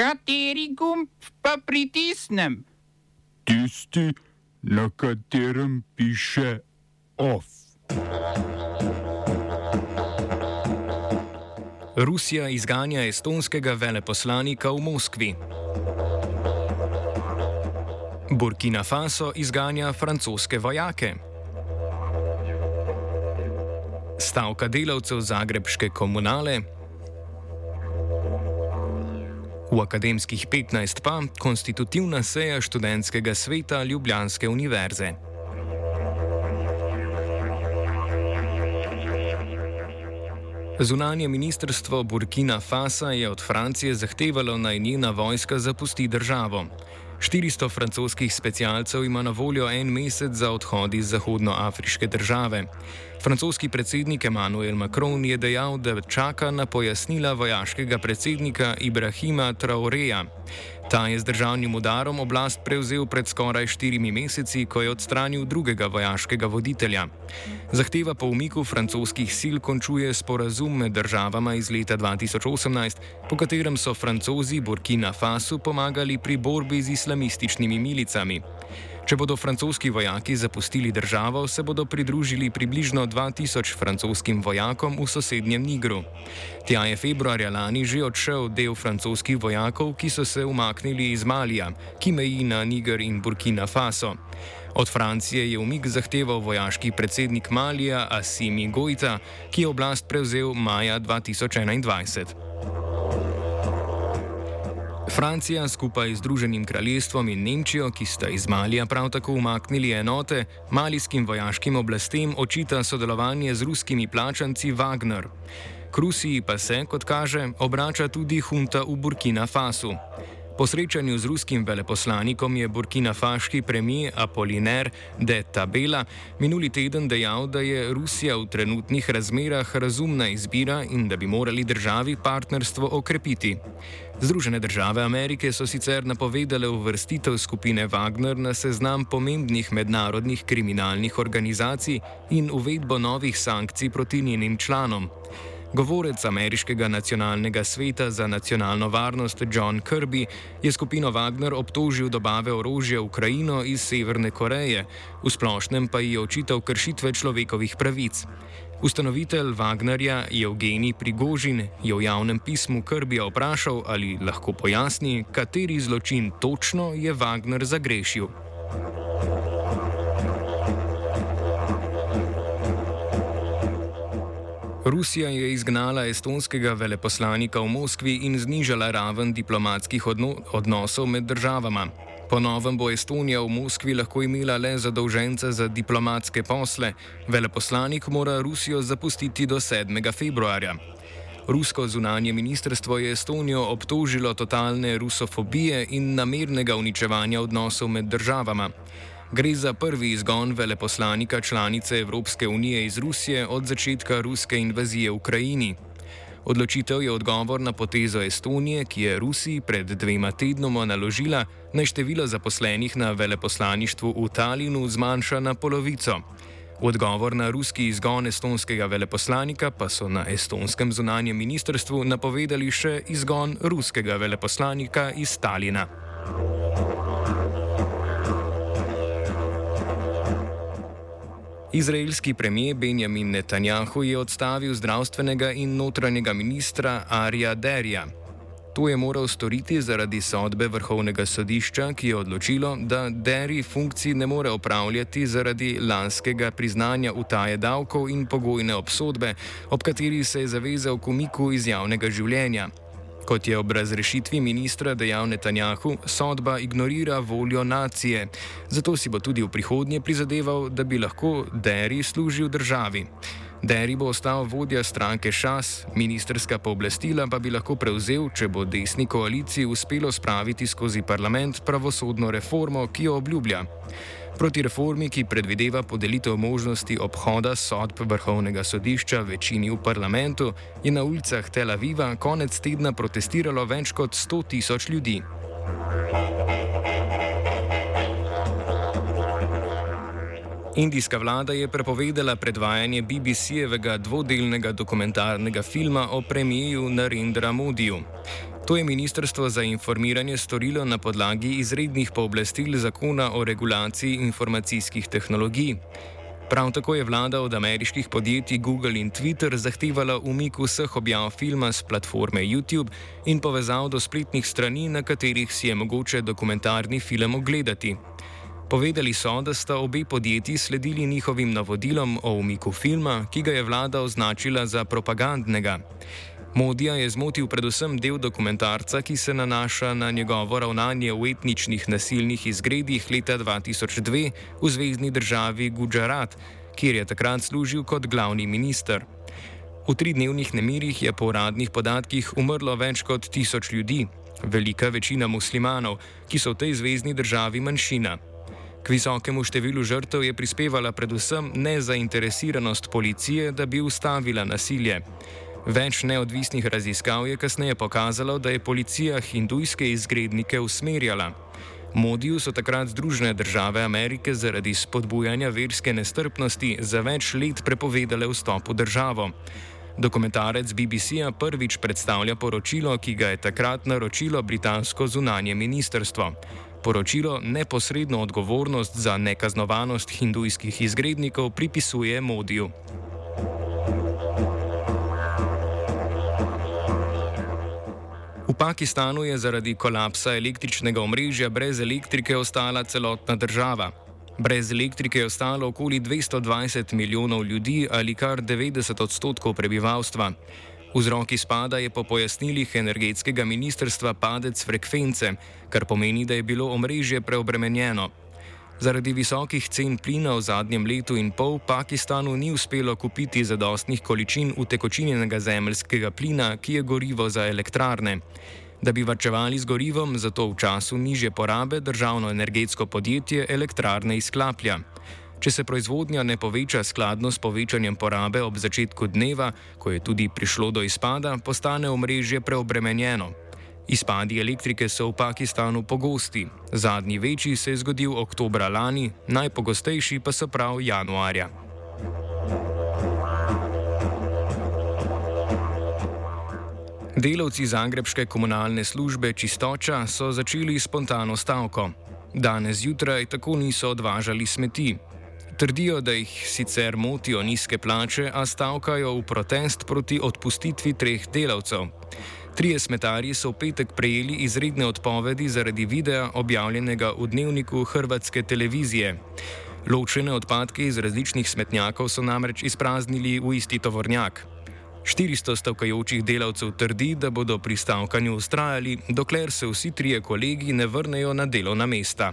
Kateri gumb pa pritisnem? Tisti, na katerem piše OF. Rusija izganja estonskega veleposlanika v Moskvi. Burkina Faso izganja francoske vojake. Stavka delavcev Zagrebške komunale. V akademskih 15 pa konstitutivna seja študentskega sveta Ljubljanske univerze. Zunanje ministrstvo Burkina Fasa je od Francije zahtevalo naj njena vojska zapusti državo. 400 francoskih specialcev ima na voljo en mesec za odhod iz zahodnoafriške države. Francoski predsednik Emmanuel Macron je dejal, da čaka na pojasnila vojaškega predsednika Ibrahima Traoreja. Ta je z državnim udarom oblast prevzel pred skoraj štirimi meseci, ko je odstranil drugega vojaškega voditelja. Zahteva po umiku francoskih sil končuje sporazum med državama iz leta 2018, po katerem so francozi Burkina Fasu pomagali pri borbi z islamističnimi milicami. Če bodo francoski vojaki zapustili državo, se bodo pridružili približno 2000 francoskim vojakom v sosednjem Nigru. Tja je februarja lani že odšel del francoskih vojakov, ki so se umaknili iz Malija, ki meji na Niger in Burkina Faso. Od Francije je umik zahteval vojaški predsednik Malija Asimi Gojta, ki je oblast prevzel maja 2021. Francija skupaj z Združenim kraljestvom in Nemčijo, ki sta iz Malija prav tako umaknili enote, malijskim vojaškim oblastem očita sodelovanje z ruskimi plačanci Wagner. K Rusiji pa se, kot kaže, obrača tudi hunta v Burkina Fasu. Po srečanju z ruskim veleposlanikom je burkinafaški premijer Apoliner de Tabela minuli teden dejal, da je Rusija v trenutnih razmerah razumna izbira in da bi morali državi partnerstvo okrepiti. Združene države Amerike so sicer napovedale uvrstitev skupine Wagner na seznam pomembnih mednarodnih kriminalnih organizacij in uvedbo novih sankcij proti njenim članom. Govorec ameriškega nacionalnega sveta za nacionalno varnost John Kirby je skupino Wagner obtožil dobave orožja v Ukrajino iz Severne Koreje, v splošnem pa ji je očital kršitve človekovih pravic. Ustanovitelj Wagnerja Evgenij Prigožin je v javnem pismu Kirbyja vprašal, ali lahko pojasni, kateri zločin točno je Wagner zagrešil. Rusija je izgnala estonskega veleposlanika v Moskvi in znižala raven diplomatskih odno odnosov med državama. Po novem bo Estonija v Moskvi lahko imela le zadolžence za diplomatske posle, veleposlanik mora Rusijo zapustiti do 7. februarja. Rusko zunanje ministrstvo je Estonijo obtožilo totalne rusofobije in namernega uničevanja odnosov med državama. Gre za prvi izgon veleposlanika članice Evropske unije iz Rusije od začetka ruske invazije v Ukrajini. Odločitev je odgovor na potezo Estonije, ki je Rusiji pred dvema tednoma naložila, naj število zaposlenih na veleposlaništvu v Talinu zmanjša na polovico. V odgovor na ruski izgon estonskega veleposlanika pa so na estonskem zunanjem ministrstvu napovedali še izgon ruskega veleposlanika iz Talina. Izraelski premijer Benjamin Netanjahu je odstavil zdravstvenega in notranjega ministra Arija Derja. To je moral storiti zaradi sodbe Vrhovnega sodišča, ki je odločilo, da Deri funkciji ne more opravljati zaradi lanskega priznanja utaje davkov in pogojne obsodbe, ob kateri se je zavezal k umiku iz javnega življenja. Kot je ob razrešitvi ministra dejal Netanjahu, sodba ignorira voljo nacije, zato si bo tudi v prihodnje prizadeval, da bi lahko Deri služil državi. Deri bo ostal vodja stranke Šas, ministerska pooblastila pa bi lahko prevzel, če bo desni koaliciji uspelo spraviti skozi parlament pravosodno reformo, ki jo obljublja. Proti reformi, ki predvideva podelitev možnosti obhoda sodb vrhovnega sodišča večini v parlamentu, je na ulicah Tel Aviva konec tedna protestiralo več kot 100 tisoč ljudi. Indijska vlada je prepovedala predvajanje BBC-jevega dvodelnega dokumentarnega filma o premijeju Narendra Modiju. To je Ministrstvo za informiranje storilo na podlagi izrednih pooblastil zakona o regulaciji informacijskih tehnologij. Prav tako je vlada od ameriških podjetij Google in Twitter zahtevala umik vseh objav filma z platforme YouTube in povezav do spletnih strani, na katerih si je mogoče dokumentarni film ogledati. Povedali so, da sta obe podjetji sledili njihovim navodilom o umiku filma, ki ga je vlada označila za propagandnega. Modija je zmotil predvsem del dokumentarca, ki se nanaša na njegovo ravnanje v etničnih nasilnih izgredih leta 2002 v zvezdni državi Gujarat, kjer je takrat služil kot glavni minister. V tridnevnih nemirih je po uradnih podatkih umrlo več kot tisoč ljudi, velika večina muslimanov, ki so v tej zvezdni državi manjšina. K visokemu številu žrtev je prispevala predvsem nezainteresiranost policije, da bi ustavila nasilje. Več neodvisnih raziskav je kasneje pokazalo, da je policija hindujske izgrednike usmerjala. Modiju so takrat Združene države Amerike zaradi spodbujanja verske nestrpnosti za več let prepovedale vstop v državo. Dokumentarec BBC-a prvič predstavlja poročilo, ki ga je takrat naročilo britansko zunanje ministrstvo. Poročilo neposredno odgovornost za nekaznovanost hindujskih izgrednikov pripisuje Modiju. V Pakistanu je zaradi kolapsa električnega omrežja brez elektrike ostala celotna država. Brez elektrike je ostalo okoli 220 milijonov ljudi ali kar 90 odstotkov prebivalstva. Vzrok izpada je po pojasnilih energetskega ministrstva padec frekvence, kar pomeni, da je bilo omrežje preobremenjeno. Zaradi visokih cen plina v zadnjem letu in pol Pakistanu ni uspelo kupiti zadostnih količin utekočinjenega zemljskega plina, ki je gorivo za elektrarne. Da bi varčevali z gorivom, zato v času nižje porabe državno energetsko podjetje elektrarne izklaplja. Če se proizvodnja ne poveča skladno s povečanjem porabe ob začetku dneva, ko je tudi prišlo do izpada, postane omrežje preobremenjeno. Izpadi elektrike so v Pakistanu pogosti. Zadnji večji se je zgodil oktobra lani, najpogostejši pa so prav januarja. Delavci zagrebške komunalne službe Čistoča so začeli spontano stavko. Danes zjutraj tako niso odvažali smeti. Trdijo, da jih sicer motijo nizke plače, a stavkajo v protest proti odpustitvi treh delavcev. Trije smetarji so v petek prejeli izredne odpovedi zaradi videa objavljenega v dnevniku hrvatske televizije. Ločene odpadke iz različnih smetnjakov so namreč izpraznili v isti tovornjak. 400 stavkajočih delavcev trdi, da bodo pri stavkanju ustrajali, dokler se vsi trije kolegi ne vrnejo na delovna mesta.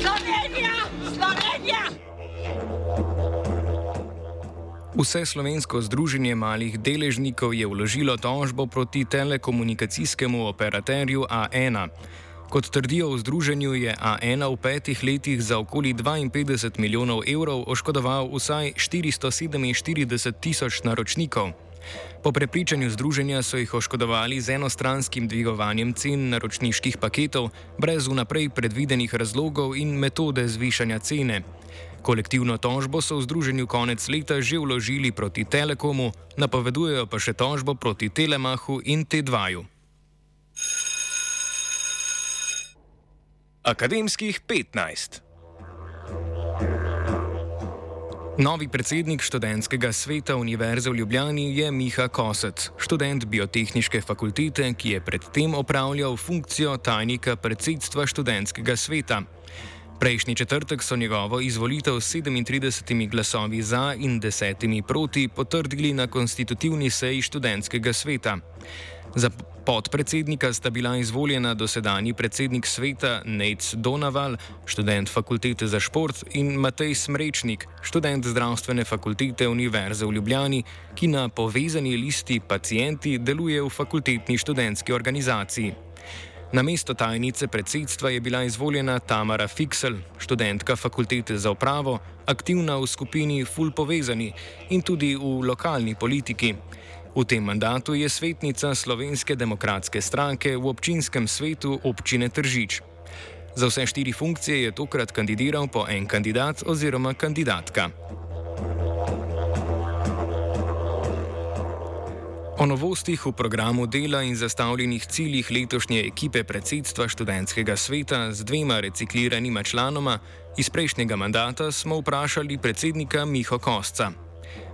Slovenija, Slovenija. Vse slovensko združenje malih deležnikov je vložilo tožbo proti telekomunikacijskemu operaterju A1. Kot trdijo v združenju, je A1 v petih letih za okoli 52 milijonov evrov oškodoval vsaj 447 tisoč naročnikov. Po prepričanju združenja so jih oškodovali z enostranskim dvigovanjem cen naročniških paketov, brez vnaprej predvidenih razlogov in metode zvišanja cene. Kolektivno tožbo so v združenju konec leta že vložili proti Telekomu, napovedujejo pa še tožbo proti Telemahu in T2. Akademskih 15. Novi predsednik študentskega sveta Univerze v Ljubljani je Miha Kosec, študent biotehničke fakultete, ki je predtem opravljal funkcijo tajnika predsedstva študentskega sveta. Prejšnji četrtek so njegovo izvolitev s 37 glasovi za in 10 proti potrdili na konstitutivni seji študentskega sveta. Za podpredsednika sta bila izvoljena dosedanji predsednik sveta Nec Donaval, študent fakultete za šport, in Matej Smrečnik, študent zdravstvene fakultete Univerze v Ljubljani, ki na povezani listi pacijenti deluje v fakultetni študentski organizaciji. Na mesto tajnice predsedstva je bila izvoljena Tamara Fiksel, študentka fakultete za upravo, aktivna v skupini Ful Povezani in tudi v lokalni politiki. V tem mandatu je svetnica Slovenske demokratske stranke v občinskem svetu občine Tržič. Za vse štiri funkcije je tokrat kandidiral po en kandidat oziroma kandidatka. O novostih v programu dela in zastavljenih ciljih letošnje ekipe predsedstva študentskega sveta z dvema recikliranima članoma iz prejšnjega mandata smo vprašali predsednika Miho Kosca.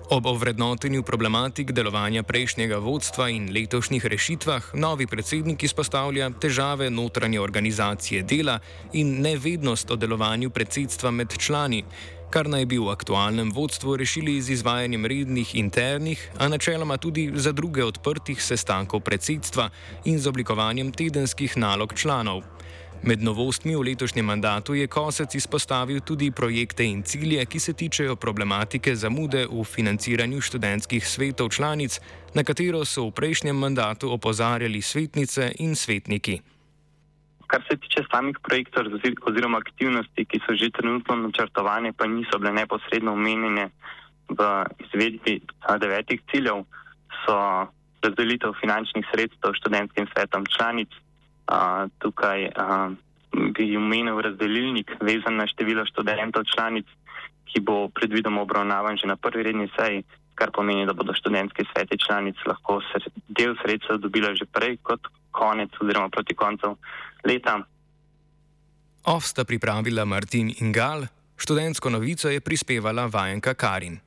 Ob ovrednotenju problematik delovanja prejšnjega vodstva in letošnjih rešitvah, novi predsednik izpostavlja težave notranje organizacije dela in nevednost o delovanju predsedstva med člani, kar naj bi v aktualnem vodstvu rešili z izvajanjem rednih internih, a načeloma tudi za druge odprtih sestankov predsedstva in z oblikovanjem tedenskih nalog članov. Med novostmi v letošnjem mandatu je Kosec izpostavil tudi projekte in cilje, ki se tičejo problematike zamude v financiranju študentskih svetov članic, na katero so v prejšnjem mandatu opozarjali svetnice in svetniki. Kar se tiče samih projektov oziroma aktivnosti, ki so že trenutno načrtovane, pa niso bile neposredno omenjene v izvedbi devetih ciljev, so razdelitev finančnih sredstev študentskim svetom članic. A, tukaj a, bi omenil razdelilnik vezan na število študentov članic, ki bo predvidoma obravnavan že na prvi redni seji, kar pomeni, da bodo študentski sveti članic lahko del sredstev dobila že prej kot konec oziroma proti koncu leta. Ovsta pripravila Martin in Gal, študentsko novico je prispevala vajenka Karin.